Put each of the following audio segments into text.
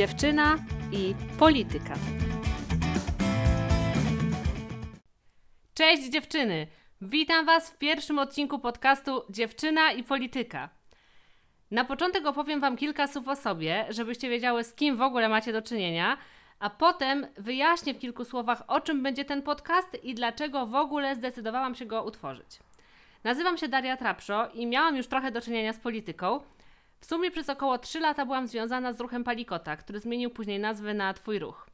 dziewczyna i polityka. Cześć dziewczyny! Witam Was w pierwszym odcinku podcastu Dziewczyna i polityka. Na początek opowiem Wam kilka słów o sobie, żebyście wiedziały, z kim w ogóle macie do czynienia, a potem wyjaśnię w kilku słowach, o czym będzie ten podcast i dlaczego w ogóle zdecydowałam się go utworzyć. Nazywam się Daria Trapszo i miałam już trochę do czynienia z polityką. W sumie przez około 3 lata byłam związana z ruchem Palikota, który zmienił później nazwę na Twój Ruch.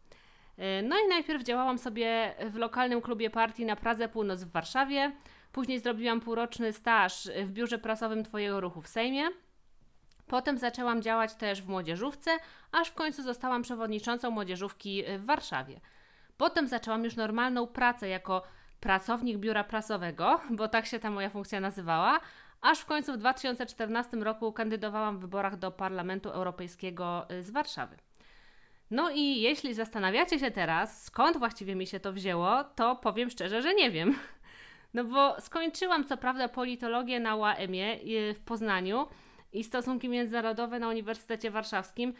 E, no i najpierw działałam sobie w lokalnym klubie partii na Pradze Północ w Warszawie, później zrobiłam półroczny staż w biurze prasowym Twojego Ruchu w Sejmie. Potem zaczęłam działać też w młodzieżówce, aż w końcu zostałam przewodniczącą młodzieżówki w Warszawie. Potem zaczęłam już normalną pracę jako pracownik biura prasowego, bo tak się ta moja funkcja nazywała, aż w końcu w 2014 roku kandydowałam w wyborach do Parlamentu Europejskiego z Warszawy. No i jeśli zastanawiacie się teraz, skąd właściwie mi się to wzięło, to powiem szczerze, że nie wiem. No bo skończyłam co prawda politologię na UAM-ie w Poznaniu i stosunki międzynarodowe na Uniwersytecie Warszawskim,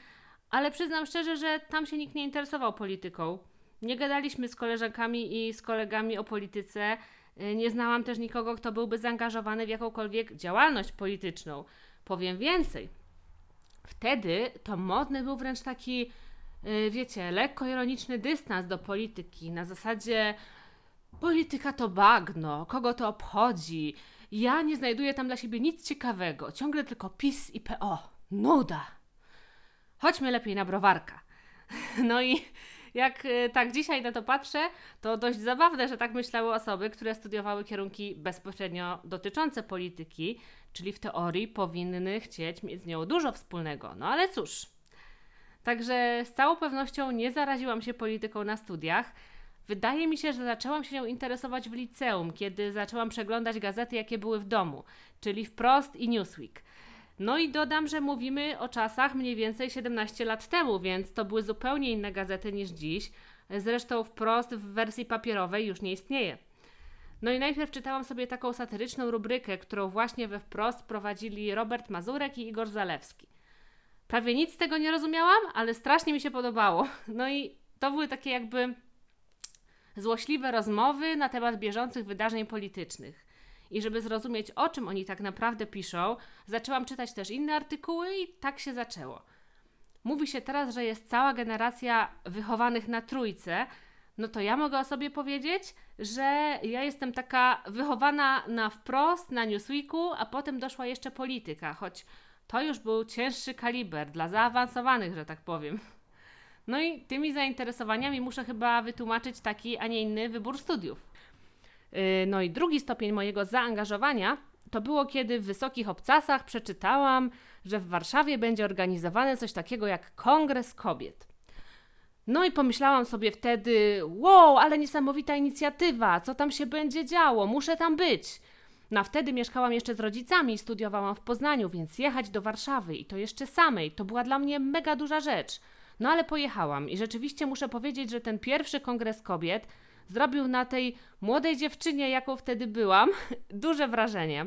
ale przyznam szczerze, że tam się nikt nie interesował polityką. Nie gadaliśmy z koleżankami i z kolegami o polityce. Nie znałam też nikogo, kto byłby zaangażowany w jakąkolwiek działalność polityczną. Powiem więcej. Wtedy to modny był wręcz taki Y, wiecie, lekko ironiczny dystans do polityki na zasadzie polityka to bagno, kogo to obchodzi, ja nie znajduję tam dla siebie nic ciekawego, ciągle tylko PiS i PO. Nuda. Chodźmy lepiej na browarka. No i jak y, tak dzisiaj na to patrzę, to dość zabawne, że tak myślały osoby, które studiowały kierunki bezpośrednio dotyczące polityki, czyli w teorii powinny chcieć mieć z nią dużo wspólnego. No ale cóż, Także z całą pewnością nie zaraziłam się polityką na studiach. Wydaje mi się, że zaczęłam się nią interesować w liceum, kiedy zaczęłam przeglądać gazety, jakie były w domu, czyli Wprost i Newsweek. No i dodam, że mówimy o czasach mniej więcej 17 lat temu, więc to były zupełnie inne gazety niż dziś. Zresztą Wprost w wersji papierowej już nie istnieje. No i najpierw czytałam sobie taką satyryczną rubrykę, którą właśnie we Wprost prowadzili Robert Mazurek i Igor Zalewski. Prawie nic z tego nie rozumiałam, ale strasznie mi się podobało. No i to były takie jakby złośliwe rozmowy na temat bieżących wydarzeń politycznych. I żeby zrozumieć, o czym oni tak naprawdę piszą, zaczęłam czytać też inne artykuły i tak się zaczęło. Mówi się teraz, że jest cała generacja wychowanych na trójce, no to ja mogę o sobie powiedzieć, że ja jestem taka wychowana na wprost, na Newsweeku, a potem doszła jeszcze polityka, choć to już był cięższy kaliber dla zaawansowanych, że tak powiem. No i tymi zainteresowaniami muszę chyba wytłumaczyć taki, a nie inny wybór studiów. Yy, no i drugi stopień mojego zaangażowania to było, kiedy w Wysokich Obcasach przeczytałam, że w Warszawie będzie organizowane coś takiego jak Kongres Kobiet. No i pomyślałam sobie wtedy, wow, ale niesamowita inicjatywa, co tam się będzie działo, muszę tam być. No wtedy mieszkałam jeszcze z rodzicami i studiowałam w Poznaniu, więc jechać do Warszawy i to jeszcze samej, to była dla mnie mega duża rzecz. No ale pojechałam i rzeczywiście muszę powiedzieć, że ten pierwszy kongres kobiet zrobił na tej młodej dziewczynie, jaką wtedy byłam, duże wrażenie.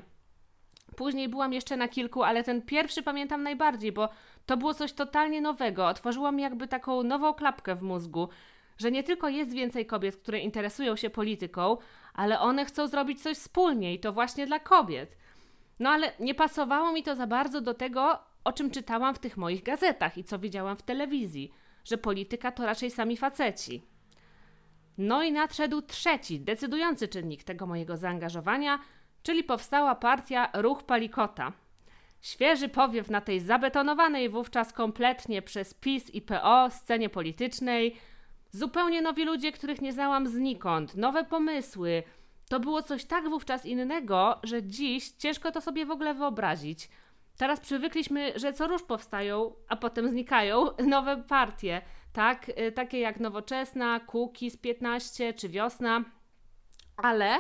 Później byłam jeszcze na kilku, ale ten pierwszy pamiętam najbardziej, bo to było coś totalnie nowego. Otworzyło mi jakby taką nową klapkę w mózgu, że nie tylko jest więcej kobiet, które interesują się polityką, ale one chcą zrobić coś wspólnie i to właśnie dla kobiet. No ale nie pasowało mi to za bardzo do tego, o czym czytałam w tych moich gazetach i co widziałam w telewizji, że polityka to raczej sami faceci. No i nadszedł trzeci, decydujący czynnik tego mojego zaangażowania, czyli powstała partia Ruch Palikota. Świeży powiew na tej zabetonowanej wówczas kompletnie przez PiS i PO scenie politycznej, Zupełnie nowi ludzie, których nie znałam znikąd, nowe pomysły. To było coś tak wówczas innego, że dziś ciężko to sobie w ogóle wyobrazić. Teraz przywykliśmy, że co róż powstają, a potem znikają nowe partie, tak? Y, takie jak Nowoczesna, z 15 czy Wiosna. Ale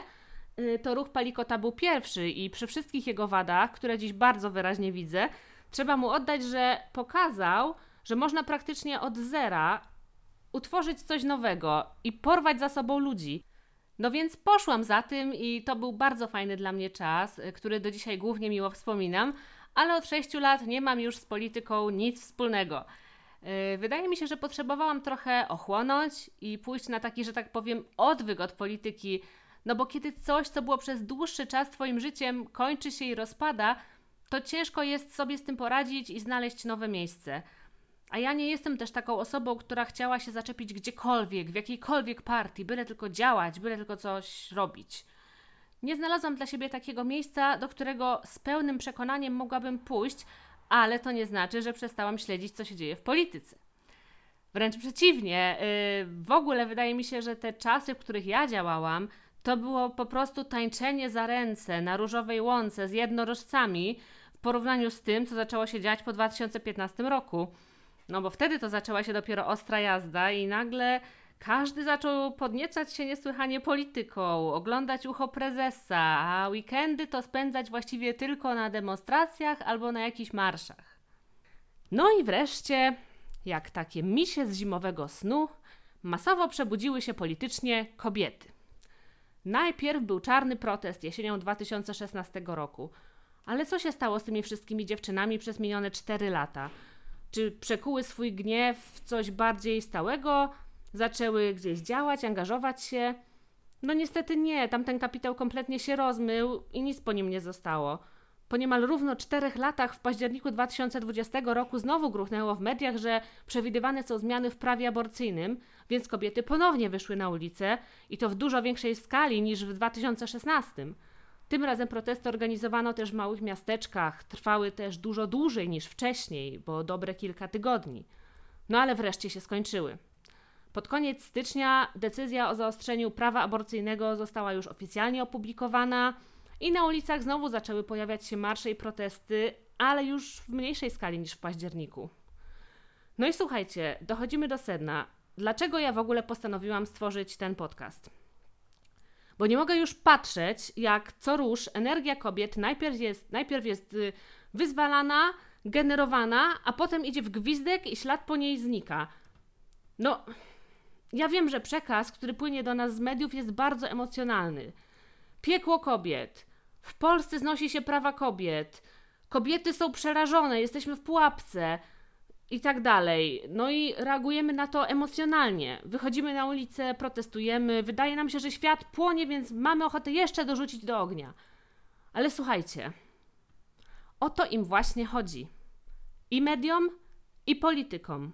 y, to ruch Palikota był pierwszy i przy wszystkich jego wadach, które dziś bardzo wyraźnie widzę, trzeba mu oddać, że pokazał, że można praktycznie od zera utworzyć coś nowego i porwać za sobą ludzi. No więc poszłam za tym i to był bardzo fajny dla mnie czas, y, który do dzisiaj głównie miło wspominam, ale od 6 lat nie mam już z polityką nic wspólnego. Yy, wydaje mi się, że potrzebowałam trochę ochłonąć i pójść na taki, że tak powiem, odwyk od polityki. No bo kiedy coś, co było przez dłuższy czas Twoim życiem, kończy się i rozpada, to ciężko jest sobie z tym poradzić i znaleźć nowe miejsce. A ja nie jestem też taką osobą, która chciała się zaczepić gdziekolwiek, w jakiejkolwiek partii, byle tylko działać, byle tylko coś robić. Nie znalazłam dla siebie takiego miejsca, do którego z pełnym przekonaniem mogłabym pójść, ale to nie znaczy, że przestałam śledzić, co się dzieje w polityce. Wręcz przeciwnie, yy, w ogóle wydaje mi się, że te czasy, w których ja działałam, to było po prostu tańczenie za ręce na różowej łące z jednorożcami w porównaniu z tym, co zaczęło się dziać po 2015 roku. No bo wtedy to zaczęła się dopiero ostra jazda i nagle każdy zaczął podniecać się niesłychanie polityką, oglądać ucho prezesa, a weekendy to spędzać właściwie tylko na demonstracjach albo na jakichś marszach. No i wreszcie, jak takie misie z zimowego snu, masowo przebudziły się politycznie kobiety. Najpierw był czarny protest jesienią 2016 roku. Ale co się stało z tymi wszystkimi dziewczynami przez minione 4 lata? Czy przekuły swój gniew w coś bardziej stałego? Zaczęły gdzieś działać, angażować się? No niestety nie, tamten kapitał kompletnie się rozmył i nic po nim nie zostało. Po niemal równo czterech latach w październiku 2020 roku znowu gruchnęło w mediach, że przewidywane są zmiany w prawie aborcyjnym, więc kobiety ponownie wyszły na ulicę i to w dużo większej skali niż w 2016. Tym razem protesty organizowano też w małych miasteczkach, trwały też dużo dłużej niż wcześniej, bo dobre kilka tygodni. No ale wreszcie się skończyły. Pod koniec stycznia decyzja o zaostrzeniu prawa aborcyjnego została już oficjalnie opublikowana i na ulicach znowu zaczęły pojawiać się marsze i protesty, ale już w mniejszej skali niż w październiku. No i słuchajcie, dochodzimy do sedna. Dlaczego ja w ogóle postanowiłam stworzyć ten podcast? Bo nie mogę już patrzeć, jak co róż energia kobiet najpierw jest, najpierw jest y, wyzwalana, generowana, a potem idzie w gwizdek i ślad po niej znika. No, ja wiem, że przekaz, który płynie do nas z mediów, jest bardzo emocjonalny. Piekło kobiet. W Polsce znosi się prawa kobiet. Kobiety są przerażone, jesteśmy w pułapce i tak dalej. No i reagujemy na to emocjonalnie. Wychodzimy na ulicę, protestujemy, wydaje nam się, że świat płonie, więc mamy ochotę jeszcze dorzucić do ognia. Ale słuchajcie, o to im właśnie chodzi. I mediom, i politykom.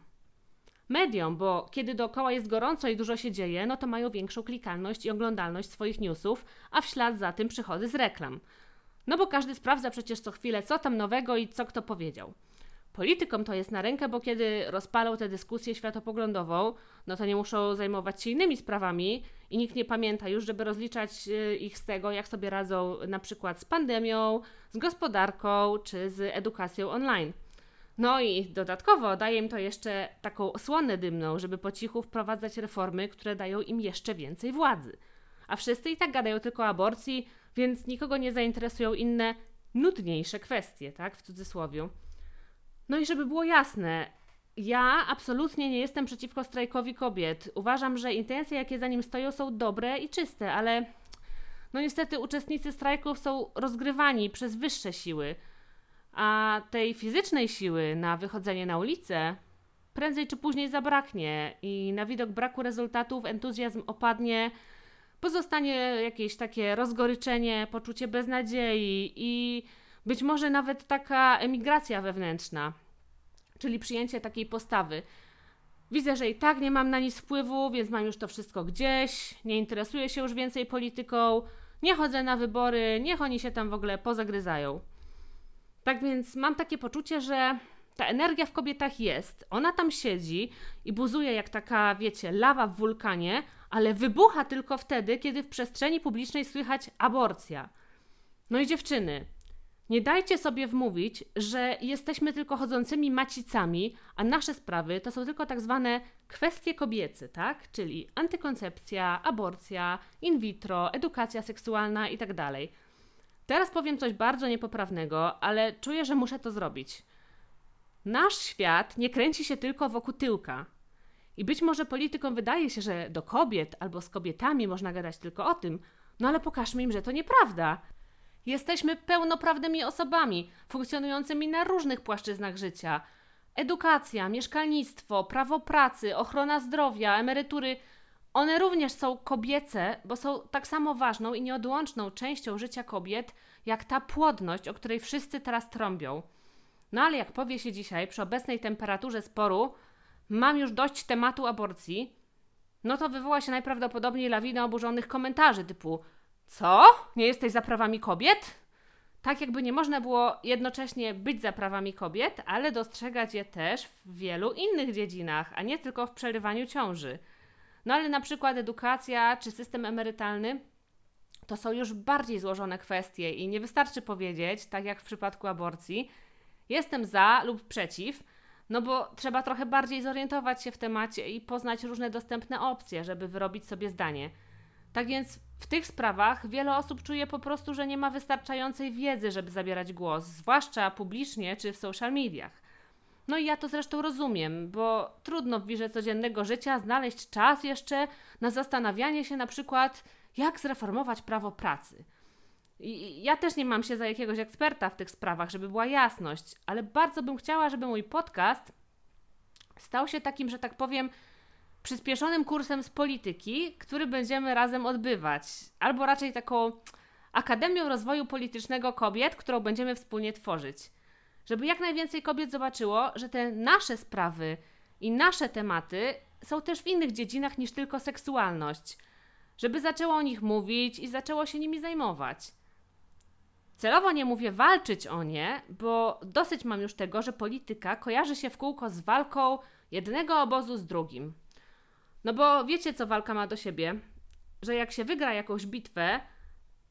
Mediom, bo kiedy dookoła jest gorąco i dużo się dzieje, no to mają większą klikalność i oglądalność swoich newsów, a w ślad za tym przychody z reklam. No bo każdy sprawdza przecież co chwilę, co tam nowego i co kto powiedział. Politykom to jest na rękę, bo kiedy rozpalą tę dyskusję światopoglądową, no to nie muszą zajmować się innymi sprawami i nikt nie pamięta już, żeby rozliczać y, ich z tego, jak sobie radzą na przykład z pandemią, z gospodarką czy z edukacją online. No i dodatkowo daje im to jeszcze taką osłonę dymną, żeby po cichu wprowadzać reformy, które dają im jeszcze więcej władzy. A wszyscy i tak gadają tylko o aborcji, więc nikogo nie zainteresują inne, nudniejsze kwestie, tak, w cudzysłowie. No i żeby było jasne, ja absolutnie nie jestem przeciwko strajkowi kobiet. Uważam, że intencje, jakie za nim stoją, są dobre i czyste, ale no niestety uczestnicy strajków są rozgrywani przez wyższe siły, a tej fizycznej siły na wychodzenie na ulicę prędzej czy później zabraknie i na widok braku rezultatów entuzjazm opadnie, pozostanie jakieś takie rozgoryczenie, poczucie beznadziei i być może nawet taka emigracja wewnętrzna, czyli przyjęcie takiej postawy. Widzę, że i tak nie mam na nic wpływu, więc mam już to wszystko gdzieś, nie interesuję się już więcej polityką, nie chodzę na wybory, niech oni się tam w ogóle pozagryzają. Tak więc mam takie poczucie, że ta energia w kobietach jest, ona tam siedzi i buzuje jak taka, wiecie, lawa w wulkanie, ale wybucha tylko wtedy, kiedy w przestrzeni publicznej słychać aborcja. No i dziewczyny, nie dajcie sobie wmówić, że jesteśmy tylko chodzącymi macicami, a nasze sprawy to są tylko tak zwane kwestie kobiece, tak? Czyli antykoncepcja, aborcja, in vitro, edukacja seksualna itd. Teraz powiem coś bardzo niepoprawnego, ale czuję, że muszę to zrobić. Nasz świat nie kręci się tylko wokół tyłka. I być może politykom wydaje się, że do kobiet albo z kobietami można gadać tylko o tym, no ale pokażmy im, że to nieprawda. Jesteśmy pełnoprawnymi osobami, funkcjonującymi na różnych płaszczyznach życia. edukacja, mieszkalnictwo, prawo pracy, ochrona zdrowia, emerytury, one również są kobiece, bo są tak samo ważną i nieodłączną częścią życia kobiet, jak ta płodność, o której wszyscy teraz trąbią. No ale jak powie się dzisiaj, przy obecnej temperaturze sporu, mam już dość tematu aborcji, no to wywoła się najprawdopodobniej lawina oburzonych komentarzy typu co? Nie jesteś za prawami kobiet? Tak jakby nie można było jednocześnie być za prawami kobiet, ale dostrzegać je też w wielu innych dziedzinach, a nie tylko w przerywaniu ciąży. No ale na przykład edukacja czy system emerytalny to są już bardziej złożone kwestie i nie wystarczy powiedzieć, tak jak w przypadku aborcji, jestem za lub przeciw, no bo trzeba trochę bardziej zorientować się w temacie i poznać różne dostępne opcje, żeby wyrobić sobie zdanie. Tak więc w tych sprawach wiele osób czuje po prostu, że nie ma wystarczającej wiedzy, żeby zabierać głos, zwłaszcza publicznie czy w social mediach. No i ja to zresztą rozumiem, bo trudno w wirze codziennego życia znaleźć czas jeszcze na zastanawianie się na przykład, jak zreformować prawo pracy. I ja też nie mam się za jakiegoś eksperta w tych sprawach, żeby była jasność, ale bardzo bym chciała, żeby mój podcast stał się takim, że tak powiem, przyspieszonym kursem z polityki, który będziemy razem odbywać, albo raczej taką Akademią Rozwoju Politycznego Kobiet, którą będziemy wspólnie tworzyć. Żeby jak najwięcej kobiet zobaczyło, że te nasze sprawy i nasze tematy są też w innych dziedzinach niż tylko seksualność. Żeby zaczęło o nich mówić i zaczęło się nimi zajmować. Celowo nie mówię walczyć o nie, bo dosyć mam już tego, że polityka kojarzy się w kółko z walką jednego obozu z drugim. No bo wiecie, co walka ma do siebie? Że jak się wygra jakąś bitwę,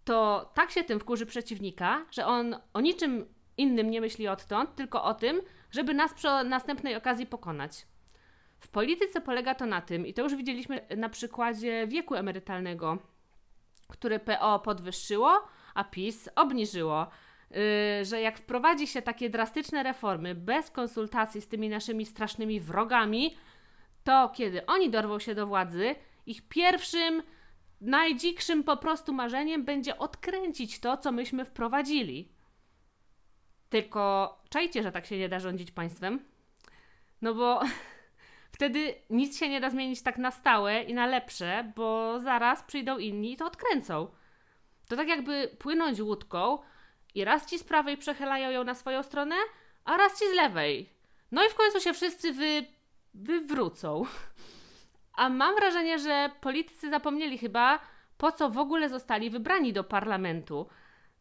to tak się tym wkurzy przeciwnika, że on o niczym innym nie myśli odtąd, tylko o tym, żeby nas przy następnej okazji pokonać. W polityce polega to na tym, i to już widzieliśmy na przykładzie wieku emerytalnego, który PO podwyższyło, a PiS obniżyło. Yy, że jak wprowadzi się takie drastyczne reformy bez konsultacji z tymi naszymi strasznymi wrogami, to kiedy oni dorwą się do władzy, ich pierwszym, najdzikszym po prostu marzeniem będzie odkręcić to, co myśmy wprowadzili. Tylko czajcie, że tak się nie da rządzić państwem. No bo wtedy nic się nie da zmienić tak na stałe i na lepsze, bo zaraz przyjdą inni i to odkręcą. To tak jakby płynąć łódką i raz ci z prawej przechylają ją na swoją stronę, a raz ci z lewej. No i w końcu się wszyscy wy wywrócą. A mam wrażenie, że politycy zapomnieli chyba, po co w ogóle zostali wybrani do parlamentu.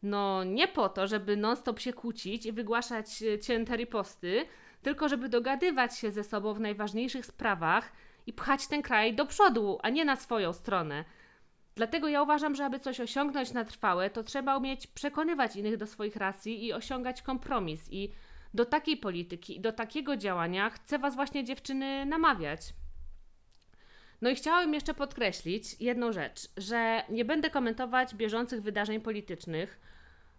No nie po to, żeby non-stop się kłócić i wygłaszać e, cięte riposty, tylko żeby dogadywać się ze sobą w najważniejszych sprawach i pchać ten kraj do przodu, a nie na swoją stronę. Dlatego ja uważam, że aby coś osiągnąć na trwałe, to trzeba umieć przekonywać innych do swoich racji i osiągać kompromis. I do takiej polityki do takiego działania chcę Was właśnie dziewczyny namawiać. No i chciałabym jeszcze podkreślić jedną rzecz, że nie będę komentować bieżących wydarzeń politycznych,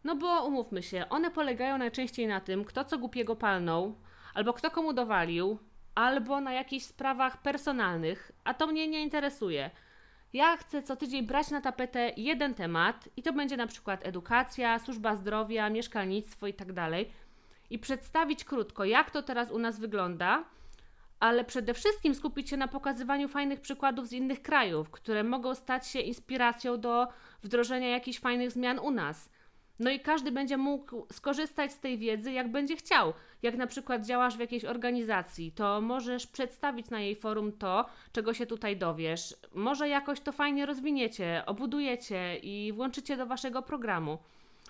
no bo umówmy się, one polegają najczęściej na tym, kto co głupiego palnął, albo kto komu dowalił, albo na jakichś sprawach personalnych, a to mnie nie interesuje. Ja chcę co tydzień brać na tapetę jeden temat i to będzie na przykład edukacja, służba zdrowia, mieszkalnictwo. Tak i przedstawić krótko, jak to teraz u nas wygląda, ale przede wszystkim skupić się na pokazywaniu fajnych przykładów z innych krajów, które mogą stać się inspiracją do wdrożenia jakichś fajnych zmian u nas. No i każdy będzie mógł skorzystać z tej wiedzy, jak będzie chciał. Jak na przykład działasz w jakiejś organizacji, to możesz przedstawić na jej forum to, czego się tutaj dowiesz. Może jakoś to fajnie rozwiniecie, obudujecie i włączycie do waszego programu.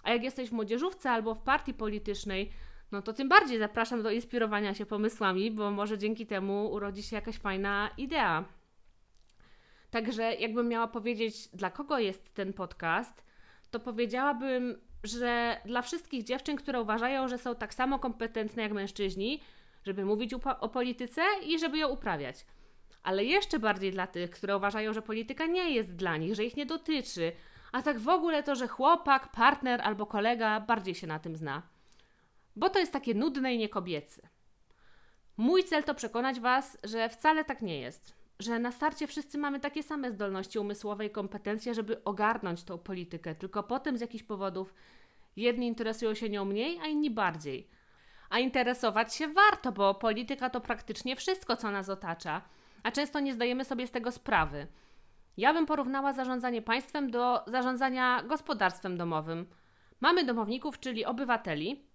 A jak jesteś w młodzieżówce albo w partii politycznej, no to tym bardziej zapraszam do inspirowania się pomysłami, bo może dzięki temu urodzi się jakaś fajna idea. Także, jakbym miała powiedzieć, dla kogo jest ten podcast, to powiedziałabym, że dla wszystkich dziewczyn, które uważają, że są tak samo kompetentne jak mężczyźni, żeby mówić o polityce i żeby ją uprawiać. Ale jeszcze bardziej dla tych, które uważają, że polityka nie jest dla nich, że ich nie dotyczy, a tak w ogóle to, że chłopak, partner albo kolega bardziej się na tym zna bo to jest takie nudne i niekobiece. Mój cel to przekonać Was, że wcale tak nie jest. Że na starcie wszyscy mamy takie same zdolności umysłowe i kompetencje, żeby ogarnąć tą politykę, tylko potem z jakichś powodów jedni interesują się nią mniej, a inni bardziej. A interesować się warto, bo polityka to praktycznie wszystko, co nas otacza, a często nie zdajemy sobie z tego sprawy. Ja bym porównała zarządzanie państwem do zarządzania gospodarstwem domowym. Mamy domowników, czyli obywateli,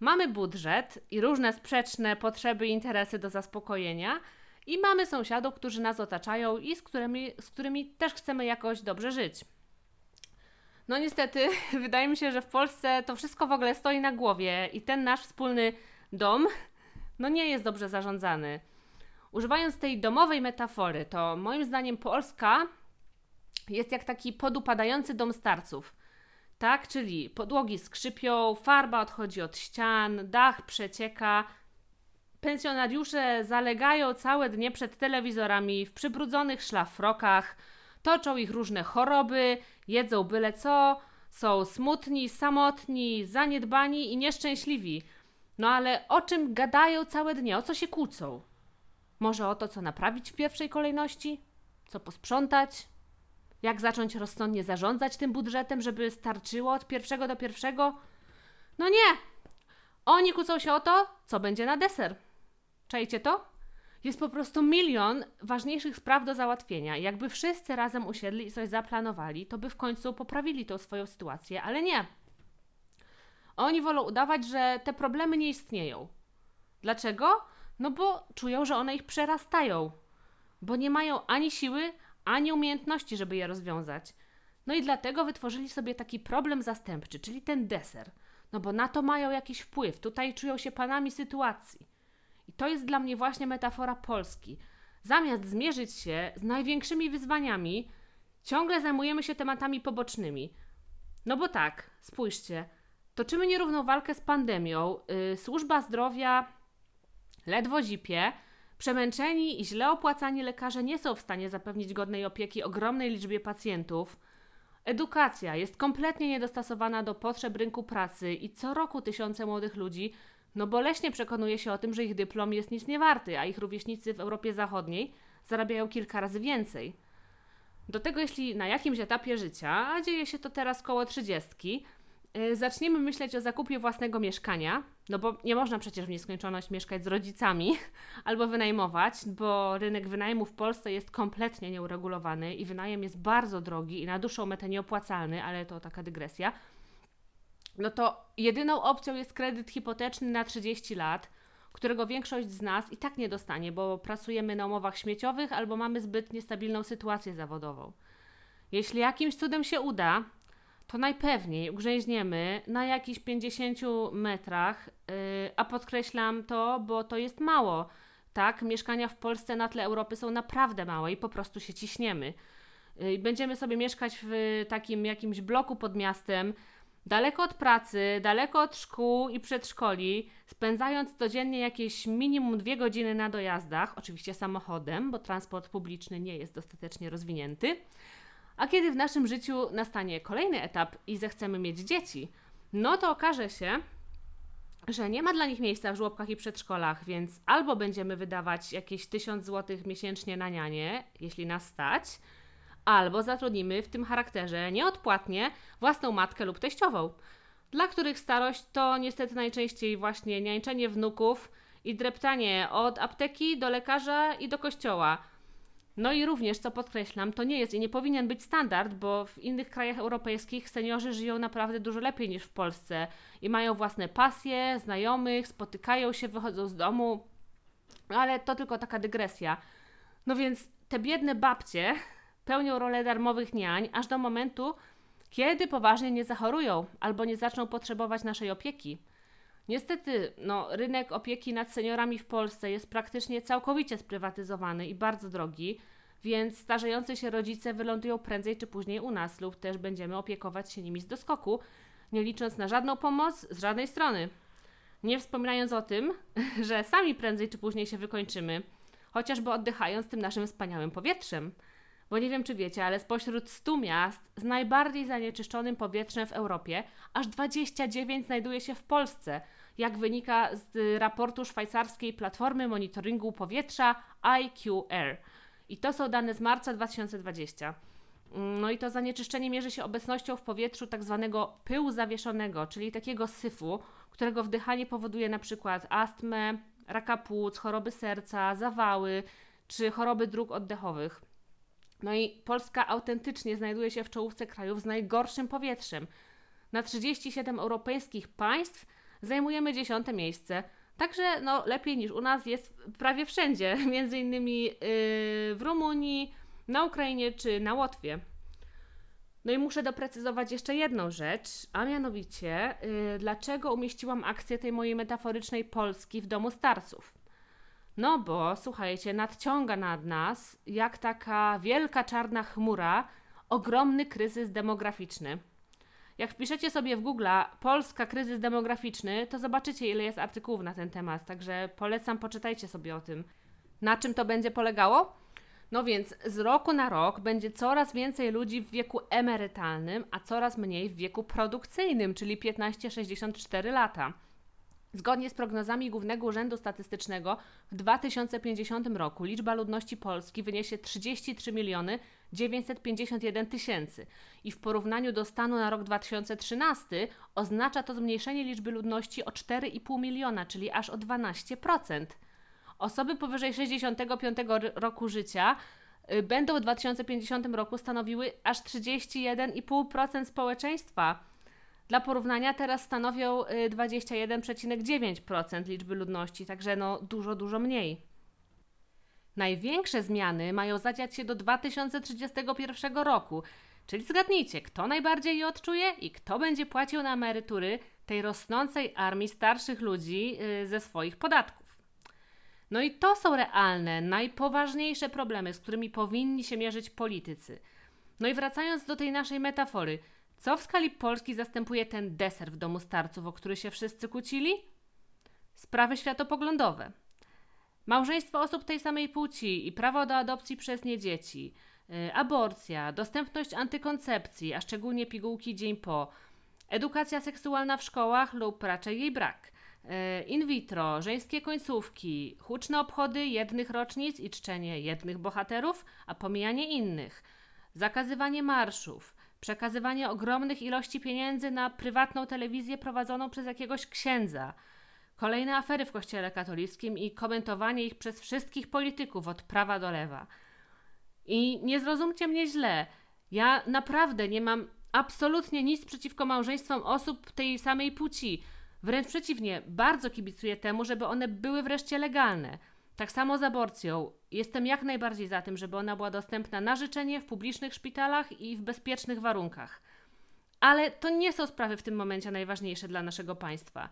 mamy budżet i różne sprzeczne potrzeby i interesy do zaspokojenia, i mamy sąsiadów, którzy nas otaczają i z którymi, z którymi też chcemy jakoś dobrze żyć. No niestety, wydaje mi się, że w Polsce to wszystko w ogóle stoi na głowie i ten nasz wspólny dom no nie jest dobrze zarządzany. Używając tej domowej metafory, to moim zdaniem Polska jest jak taki podupadający dom starców. Tak, czyli podłogi skrzypią, farba odchodzi od ścian, dach przecieka. Pensjonariusze zalegają całe dnie przed telewizorami w przybrudzonych szlafrokach, toczą ich różne choroby, jedzą byle co, są smutni, samotni, zaniedbani i nieszczęśliwi. No ale o czym gadają całe dnie, o co się kłócą? Może o to, co naprawić w pierwszej kolejności? Co posprzątać? Jak zacząć rozsądnie zarządzać tym budżetem, żeby starczyło od pierwszego do pierwszego? No nie! Oni kłócą się o to, co będzie na deser. Czajcie to? Jest po prostu milion ważniejszych spraw do załatwienia. Jakby wszyscy razem usiedli i coś zaplanowali, to by w końcu poprawili tą swoją sytuację, ale nie. Oni wolą udawać, że te problemy nie istnieją. Dlaczego? No bo czują, że one ich przerastają, bo nie mają ani siły, ani umiejętności, żeby je rozwiązać. No i dlatego wytworzyli sobie taki problem zastępczy, czyli ten deser. No bo na to mają jakiś wpływ, tutaj czują się panami sytuacji. I to jest dla mnie właśnie metafora Polski. Zamiast zmierzyć się z największymi wyzwaniami, ciągle zajmujemy się tematami pobocznymi. No bo tak, spójrzcie, toczymy nierówną walkę z pandemią, yy, służba zdrowia ledwo zipie, przemęczeni i źle opłacani lekarze nie są w stanie zapewnić godnej opieki ogromnej liczbie pacjentów. Edukacja jest kompletnie niedostosowana do potrzeb rynku pracy i co roku tysiące młodych ludzi no boleśnie przekonuje się o tym, że ich dyplom jest nic nie warty, a ich rówieśnicy w Europie Zachodniej zarabiają kilka razy więcej. Do tego, jeśli na jakimś etapie życia, a dzieje się to teraz koło trzydziestki, yy, zaczniemy myśleć o zakupie własnego mieszkania, no bo nie można przecież w nieskończoność mieszkać z rodzicami albo wynajmować, bo rynek wynajmu w Polsce jest kompletnie nieuregulowany i wynajem jest bardzo drogi i na dłuższą metę nieopłacalny, ale to taka dygresja no to jedyną opcją jest kredyt hipoteczny na 30 lat, którego większość z nas i tak nie dostanie, bo pracujemy na umowach śmieciowych albo mamy zbyt niestabilną sytuację zawodową. Jeśli jakimś cudem się uda, to najpewniej ugrzęźniemy na jakichś 50 metrach, yy, a podkreślam to, bo to jest mało. Tak, mieszkania w Polsce na tle Europy są naprawdę małe i po prostu się ciśniemy. Yy, będziemy sobie mieszkać w takim jakimś bloku pod miastem, daleko od pracy, daleko od szkół i przedszkoli, spędzając codziennie jakieś minimum dwie godziny na dojazdach, oczywiście samochodem, bo transport publiczny nie jest dostatecznie rozwinięty. A kiedy w naszym życiu nastanie kolejny etap i zechcemy mieć dzieci, no to okaże się, że nie ma dla nich miejsca w żłobkach i przedszkolach, więc albo będziemy wydawać jakieś 1000 zł miesięcznie na nianie, jeśli nas stać, albo zatrudnimy w tym charakterze nieodpłatnie własną matkę lub teściową, dla których starość to niestety najczęściej właśnie niańczenie wnuków i dreptanie od apteki do lekarza i do kościoła. No i również, co podkreślam, to nie jest i nie powinien być standard, bo w innych krajach europejskich seniorzy żyją naprawdę dużo lepiej niż w Polsce i mają własne pasje, znajomych, spotykają się, wychodzą z domu, ale to tylko taka dygresja. No więc te biedne babcie pełnią rolę darmowych niań, aż do momentu, kiedy poważnie nie zachorują albo nie zaczną potrzebować naszej opieki. Niestety, no, rynek opieki nad seniorami w Polsce jest praktycznie całkowicie sprywatyzowany i bardzo drogi, więc starzejący się rodzice wylądują prędzej czy później u nas lub też będziemy opiekować się nimi z doskoku, nie licząc na żadną pomoc z żadnej strony. Nie wspominając o tym, że sami prędzej czy później się wykończymy, chociażby oddychając tym naszym wspaniałym powietrzem. Bo nie wiem, czy wiecie, ale spośród 100 miast z najbardziej zanieczyszczonym powietrzem w Europie, aż 29 znajduje się w Polsce, jak wynika z raportu szwajcarskiej platformy monitoringu powietrza IQR. I to są dane z marca 2020. No i to zanieczyszczenie mierzy się obecnością w powietrzu tak zwanego pyłu zawieszonego, czyli takiego syfu, którego wdychanie powoduje na przykład astmę, raka płuc, choroby serca, zawały czy choroby dróg oddechowych. No i Polska autentycznie znajduje się w czołówce krajów z najgorszym powietrzem. Na 37 europejskich państw zajmujemy dziesiąte miejsce. Także no, lepiej niż u nas jest prawie wszędzie, między innymi yy, w Rumunii, na Ukrainie czy na Łotwie. No i muszę doprecyzować jeszcze jedną rzecz, a mianowicie, yy, dlaczego umieściłam akcję tej mojej metaforycznej Polski w domu starców. No bo słuchajcie, nadciąga nad nas, jak taka wielka czarna chmura, ogromny kryzys demograficzny. Jak wpiszecie sobie w Google Polska kryzys demograficzny, to zobaczycie, ile jest artykułów na ten temat, także polecam, poczytajcie sobie o tym. Na czym to będzie polegało? No więc z roku na rok będzie coraz więcej ludzi w wieku emerytalnym, a coraz mniej w wieku produkcyjnym, czyli 15-64 lata. Zgodnie z prognozami Głównego Urzędu Statystycznego w 2050 roku liczba ludności Polski wyniesie 33 miliony 951 tysięcy i w porównaniu do stanu na rok 2013 oznacza to zmniejszenie liczby ludności o 4,5 miliona, czyli aż o 12%. Osoby powyżej 65 roku życia y, będą w 2050 roku stanowiły aż 31,5% społeczeństwa dla porównania teraz stanowią 21,9% y, liczby ludności, także no dużo, dużo mniej. Największe zmiany mają zadziać się do 2031 roku, czyli zgadnijcie, kto najbardziej je odczuje i kto będzie płacił na emerytury tej rosnącej armii starszych ludzi y, ze swoich podatków. No i to są realne, najpoważniejsze problemy, z którymi powinni się mierzyć politycy. No i wracając do tej naszej metafory – co w skali Polski zastępuje ten deser w domu starców, o który się wszyscy kłócili? Sprawy światopoglądowe. Małżeństwo osób tej samej płci i prawo do adopcji przez nie dzieci, yy, aborcja, dostępność antykoncepcji, a szczególnie pigułki dzień po, edukacja seksualna w szkołach lub raczej jej brak, yy, in vitro, żeńskie końcówki, huczne obchody jednych rocznic i czczenie jednych bohaterów, a pomijanie innych, zakazywanie marszów, przekazywanie ogromnych ilości pieniędzy na prywatną telewizję prowadzoną przez jakiegoś księdza, kolejne afery w Kościele katolickim i komentowanie ich przez wszystkich polityków od prawa do lewa. I nie zrozumcie mnie źle, ja naprawdę nie mam absolutnie nic przeciwko małżeństwom osób tej samej płci. Wręcz przeciwnie, bardzo kibicuję temu, żeby one były wreszcie legalne. Tak samo z aborcją. Jestem jak najbardziej za tym, żeby ona była dostępna na życzenie w publicznych szpitalach i w bezpiecznych warunkach. Ale to nie są sprawy w tym momencie najważniejsze dla naszego państwa.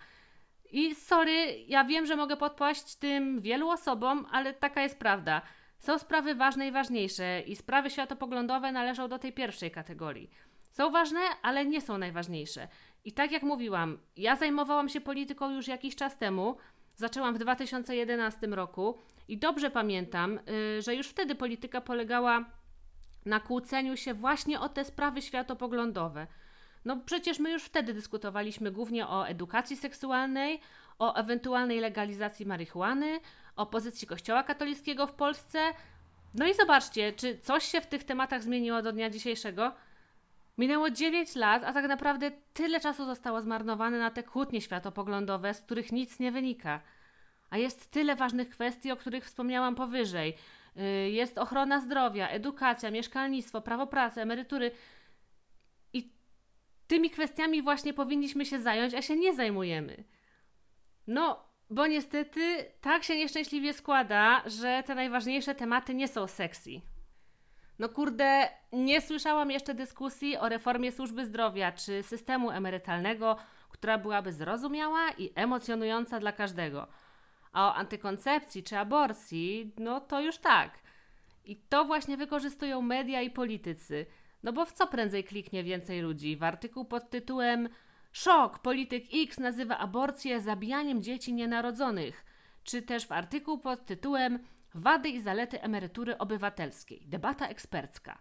I sorry, ja wiem, że mogę podpaść tym wielu osobom, ale taka jest prawda. Są sprawy ważne i ważniejsze, i sprawy światopoglądowe należą do tej pierwszej kategorii. Są ważne, ale nie są najważniejsze. I tak jak mówiłam, ja zajmowałam się polityką już jakiś czas temu, Zaczęłam w 2011 roku i dobrze pamiętam, y, że już wtedy polityka polegała na kłóceniu się właśnie o te sprawy światopoglądowe. No przecież my już wtedy dyskutowaliśmy głównie o edukacji seksualnej, o ewentualnej legalizacji marihuany, o pozycji Kościoła katolickiego w Polsce. No i zobaczcie, czy coś się w tych tematach zmieniło do dnia dzisiejszego? Minęło 9 lat, a tak naprawdę tyle czasu zostało zmarnowane na te kłótnie światopoglądowe, z których nic nie wynika. A jest tyle ważnych kwestii, o których wspomniałam powyżej. Y, jest ochrona zdrowia, edukacja, mieszkalnictwo, prawo pracy, emerytury. I tymi kwestiami właśnie powinniśmy się zająć, a się nie zajmujemy. No, bo niestety tak się nieszczęśliwie składa, że te najważniejsze tematy nie są sexy. No kurde, nie słyszałam jeszcze dyskusji o reformie służby zdrowia czy systemu emerytalnego, która byłaby zrozumiała i emocjonująca dla każdego. A o antykoncepcji czy aborcji, no to już tak. I to właśnie wykorzystują media i politycy. No bo w co prędzej kliknie więcej ludzi? W artykuł pod tytułem Szok! Polityk X nazywa aborcję zabijaniem dzieci nienarodzonych. Czy też w artykuł pod tytułem Wady i zalety emerytury obywatelskiej. Debata ekspercka.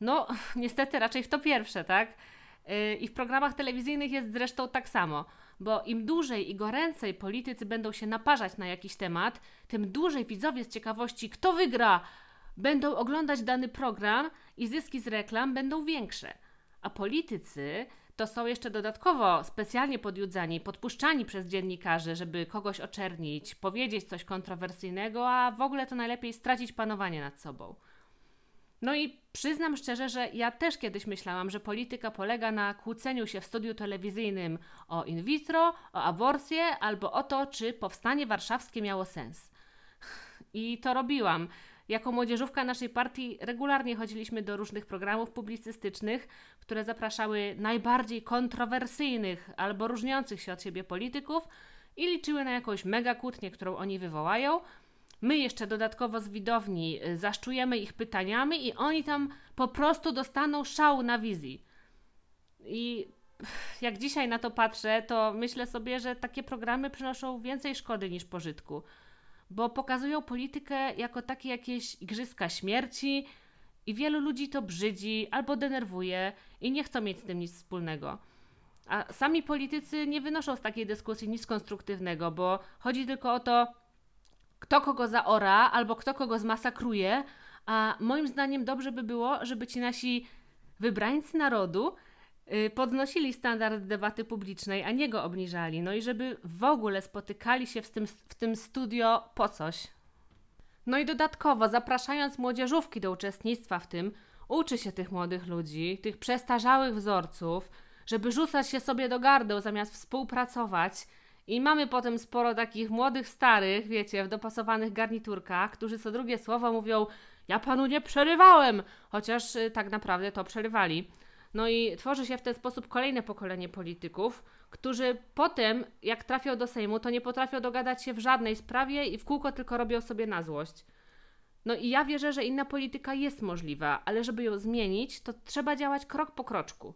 No, niestety raczej w to pierwsze, tak? Yy, I w programach telewizyjnych jest zresztą tak samo, bo im dłużej i goręcej politycy będą się naparzać na jakiś temat, tym dłużej widzowie z ciekawości, kto wygra, będą oglądać dany program i zyski z reklam będą większe. A politycy to są jeszcze dodatkowo specjalnie podjudzani, podpuszczani przez dziennikarzy, żeby kogoś oczernić, powiedzieć coś kontrowersyjnego, a w ogóle to najlepiej stracić panowanie nad sobą. No i przyznam szczerze, że ja też kiedyś myślałam, że polityka polega na kłóceniu się w studiu telewizyjnym o in vitro, o aborcję albo o to, czy powstanie warszawskie miało sens. I to robiłam. Jako młodzieżówka naszej partii regularnie chodziliśmy do różnych programów publicystycznych, które zapraszały najbardziej kontrowersyjnych albo różniących się od siebie polityków i liczyły na jakąś mega kłótnię, którą oni wywołają. My jeszcze dodatkowo z widowni y, zaszczujemy ich pytaniami i oni tam po prostu dostaną szału na wizji. I jak dzisiaj na to patrzę, to myślę sobie, że takie programy przynoszą więcej szkody niż pożytku bo pokazują politykę jako takie jakieś igrzyska śmierci i wielu ludzi to brzydzi albo denerwuje i nie chcą mieć z tym nic wspólnego. A sami politycy nie wynoszą z takiej dyskusji nic konstruktywnego, bo chodzi tylko o to, kto kogo zaora albo kto kogo zmasakruje, a moim zdaniem dobrze by było, żeby ci nasi wybrańcy narodu podnosili standard debaty publicznej, a nie go obniżali. No i żeby w ogóle spotykali się w tym, w tym studio po coś. No i dodatkowo, zapraszając młodzieżówki do uczestnictwa w tym, uczy się tych młodych ludzi, tych przestarzałych wzorców, żeby rzucać się sobie do gardeł zamiast współpracować. I mamy potem sporo takich młodych, starych, wiecie, w dopasowanych garniturkach, którzy co drugie słowo mówią: Ja panu nie przerywałem, chociaż y, tak naprawdę to przerywali. No i tworzy się w ten sposób kolejne pokolenie polityków, którzy potem, jak trafią do Sejmu, to nie potrafią dogadać się w żadnej sprawie i w kółko tylko robią sobie na złość. No i ja wierzę, że inna polityka jest możliwa, ale żeby ją zmienić, to trzeba działać krok po kroczku.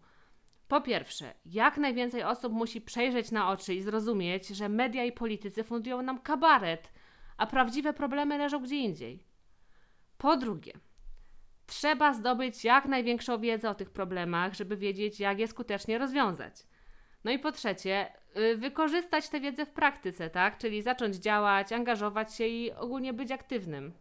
Po pierwsze, jak najwięcej osób musi przejrzeć na oczy i zrozumieć, że media i politycy fundują nam kabaret, a prawdziwe problemy leżą gdzie indziej. Po drugie, Trzeba zdobyć jak największą wiedzę o tych problemach, żeby wiedzieć, jak je skutecznie rozwiązać. No i po trzecie, y, wykorzystać tę wiedzę w praktyce, tak? Czyli zacząć działać, angażować się i ogólnie być aktywnym.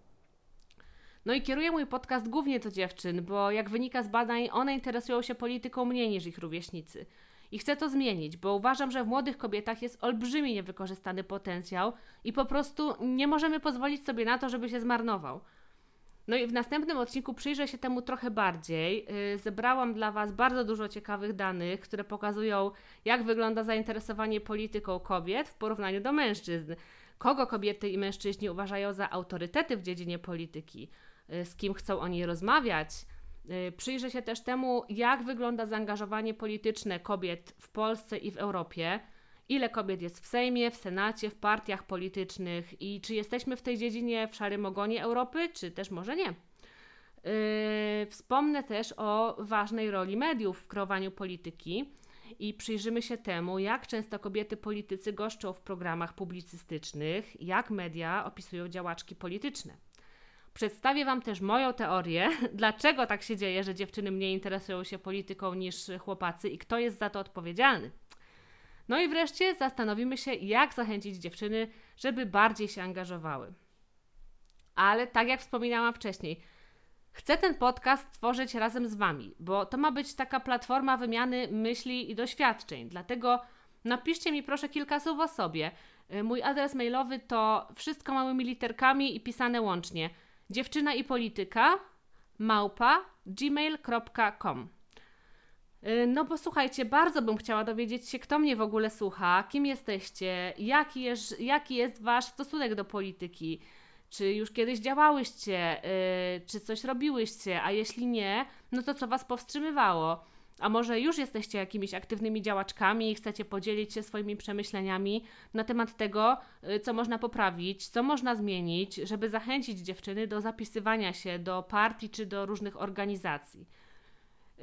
No i kieruję mój podcast głównie do dziewczyn, bo jak wynika z badań, one interesują się polityką mniej niż ich rówieśnicy. I chcę to zmienić, bo uważam, że w młodych kobietach jest olbrzymi niewykorzystany potencjał i po prostu nie możemy pozwolić sobie na to, żeby się zmarnował. No i w następnym odcinku przyjrzę się temu trochę bardziej. Y, zebrałam dla Was bardzo dużo ciekawych danych, które pokazują, jak wygląda zainteresowanie polityką kobiet w porównaniu do mężczyzn. Kogo kobiety i mężczyźni uważają za autorytety w dziedzinie polityki, y, z kim chcą o niej rozmawiać. Y, przyjrzę się też temu, jak wygląda zaangażowanie polityczne kobiet w Polsce i w Europie ile kobiet jest w Sejmie, w Senacie, w partiach politycznych i czy jesteśmy w tej dziedzinie w szarym ogonie Europy, czy też może nie. Yy, wspomnę też o ważnej roli mediów w kreowaniu polityki i przyjrzymy się temu, jak często kobiety politycy goszczą w programach publicystycznych, jak media opisują działaczki polityczne. Przedstawię Wam też moją teorię, dlaczego tak się dzieje, że dziewczyny mniej interesują się polityką niż chłopacy i kto jest za to odpowiedzialny. No i wreszcie zastanowimy się, jak zachęcić dziewczyny, żeby bardziej się angażowały. Ale tak jak wspominałam wcześniej, chcę ten podcast tworzyć razem z Wami, bo to ma być taka platforma wymiany myśli i doświadczeń. Dlatego napiszcie mi proszę kilka słów o sobie. Y, mój adres mailowy to wszystko małymi literkami i pisane łącznie. Dziewczyna i polityka małpa gmail.com no bo słuchajcie, bardzo bym chciała dowiedzieć się, kto mnie w ogóle słucha, kim jesteście, jaki jest, jaki jest Wasz stosunek do polityki, czy już kiedyś działałyście, yy, czy coś robiłyście, a jeśli nie, no to co Was powstrzymywało? A może już jesteście jakimiś aktywnymi działaczkami i chcecie podzielić się swoimi przemyśleniami na temat tego, yy, co można poprawić, co można zmienić, żeby zachęcić dziewczyny do zapisywania się do partii czy do różnych organizacji.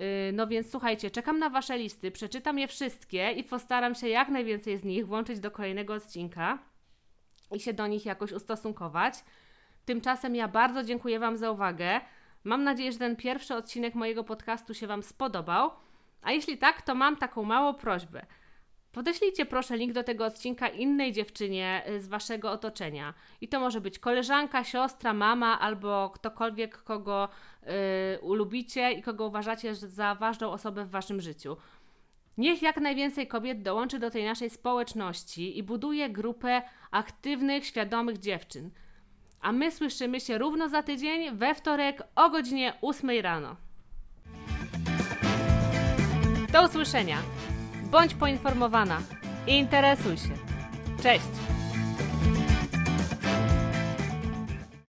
Y, no więc słuchajcie, czekam na Wasze listy, przeczytam je wszystkie i postaram się jak najwięcej z nich włączyć do kolejnego odcinka i się do nich jakoś ustosunkować. Tymczasem ja bardzo dziękuję Wam za uwagę. Mam nadzieję, że ten pierwszy odcinek mojego podcastu się Wam spodobał. A jeśli tak, to mam taką małą prośbę. Podeślijcie proszę link do tego odcinka innej dziewczynie y, z waszego otoczenia. I to może być koleżanka, siostra, mama albo ktokolwiek, kogo yy, ulubicie i kogo uważacie za ważną osobę w waszym życiu. Niech jak najwięcej kobiet dołączy do tej naszej społeczności i buduje grupę aktywnych, świadomych dziewczyn. A my słyszymy się równo za tydzień we wtorek o godzinie 8 rano. Do usłyszenia. Bądź poinformowana. Interesuj się. Cześć!